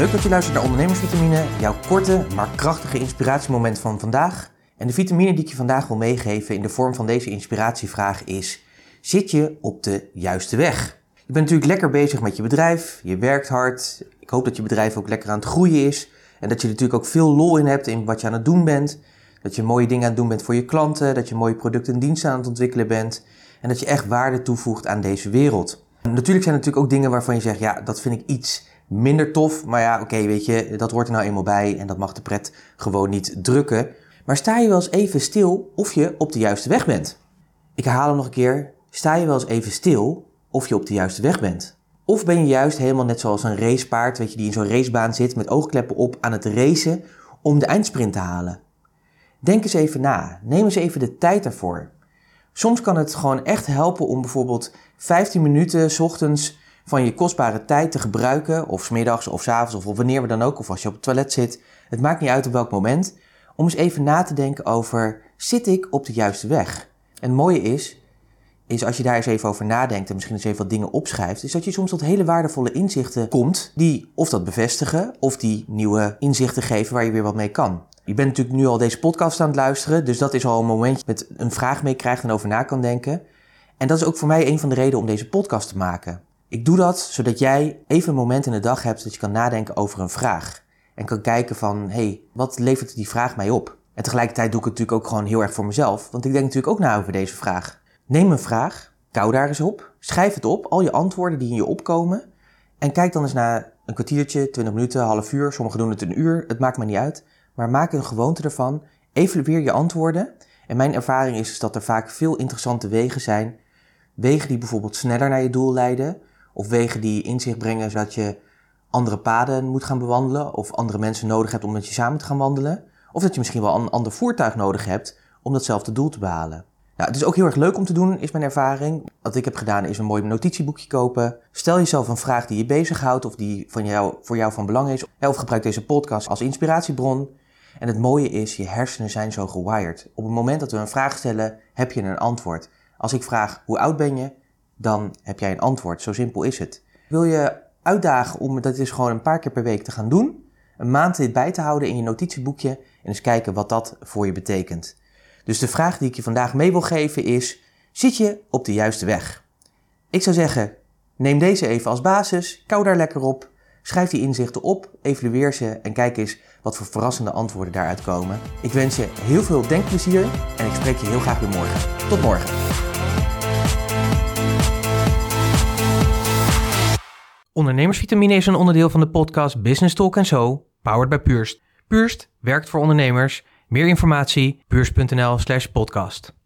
Leuk dat je luistert naar Ondernemersvitamine, jouw korte maar krachtige inspiratiemoment van vandaag. En de vitamine die ik je vandaag wil meegeven in de vorm van deze inspiratievraag is: zit je op de juiste weg? Je bent natuurlijk lekker bezig met je bedrijf, je werkt hard. Ik hoop dat je bedrijf ook lekker aan het groeien is en dat je er natuurlijk ook veel lol in hebt in wat je aan het doen bent. Dat je mooie dingen aan het doen bent voor je klanten, dat je mooie producten en diensten aan het ontwikkelen bent en dat je echt waarde toevoegt aan deze wereld. natuurlijk zijn er natuurlijk ook dingen waarvan je zegt, ja, dat vind ik iets minder tof. Maar ja, oké, weet je, dat hoort er nou eenmaal bij en dat mag de pret gewoon niet drukken. Maar sta je wel eens even stil of je op de juiste weg bent? Ik herhaal hem nog een keer. Sta je wel eens even stil of je op de juiste weg bent? Of ben je juist helemaal net zoals een racepaard, weet je, die in zo'n racebaan zit met oogkleppen op aan het racen om de eindsprint te halen? Denk eens even na. Neem eens even de tijd daarvoor. Soms kan het gewoon echt helpen om bijvoorbeeld 15 minuten s ochtends van je kostbare tijd te gebruiken, of smiddags of s avonds of wanneer we dan ook, of als je op het toilet zit. Het maakt niet uit op welk moment. Om eens even na te denken over, zit ik op de juiste weg? En het mooie is, is als je daar eens even over nadenkt en misschien eens even wat dingen opschrijft, is dat je soms tot hele waardevolle inzichten komt die of dat bevestigen of die nieuwe inzichten geven waar je weer wat mee kan. Je bent natuurlijk nu al deze podcast aan het luisteren, dus dat is al een momentje met een vraag mee krijgt en over na kan denken. En dat is ook voor mij een van de redenen om deze podcast te maken. Ik doe dat zodat jij even een moment in de dag hebt dat je kan nadenken over een vraag. En kan kijken van, hé, hey, wat levert die vraag mij op? En tegelijkertijd doe ik het natuurlijk ook gewoon heel erg voor mezelf, want ik denk natuurlijk ook na over deze vraag. Neem een vraag, kou daar eens op, schrijf het op, al je antwoorden die in je opkomen. En kijk dan eens naar een kwartiertje, 20 minuten, half uur, sommigen doen het een uur, het maakt me niet uit. Maar maak een gewoonte ervan, evalueer je antwoorden. En mijn ervaring is dat er vaak veel interessante wegen zijn. Wegen die bijvoorbeeld sneller naar je doel leiden, of wegen die inzicht brengen zodat je andere paden moet gaan bewandelen. Of andere mensen nodig hebt om met je samen te gaan wandelen. Of dat je misschien wel een ander voertuig nodig hebt om datzelfde doel te behalen. Nou, het is ook heel erg leuk om te doen, is mijn ervaring. Wat ik heb gedaan is een mooi notitieboekje kopen. Stel jezelf een vraag die je bezighoudt of die van jou, voor jou van belang is. Of gebruik deze podcast als inspiratiebron. En het mooie is, je hersenen zijn zo gewired. Op het moment dat we een vraag stellen, heb je een antwoord. Als ik vraag, hoe oud ben je? Dan heb jij een antwoord. Zo simpel is het. Wil je uitdagen om dat is gewoon een paar keer per week te gaan doen? Een maand dit bij te houden in je notitieboekje en eens kijken wat dat voor je betekent. Dus de vraag die ik je vandaag mee wil geven is: zit je op de juiste weg? Ik zou zeggen, neem deze even als basis, kou daar lekker op, schrijf die inzichten op, evalueer ze en kijk eens wat voor verrassende antwoorden daaruit komen. Ik wens je heel veel denkplezier en ik spreek je heel graag weer morgen. Tot morgen. Ondernemersvitamine is een onderdeel van de podcast Business Talk Zo, powered by Purst. Purst werkt voor ondernemers. Meer informatie, purst.nl slash podcast.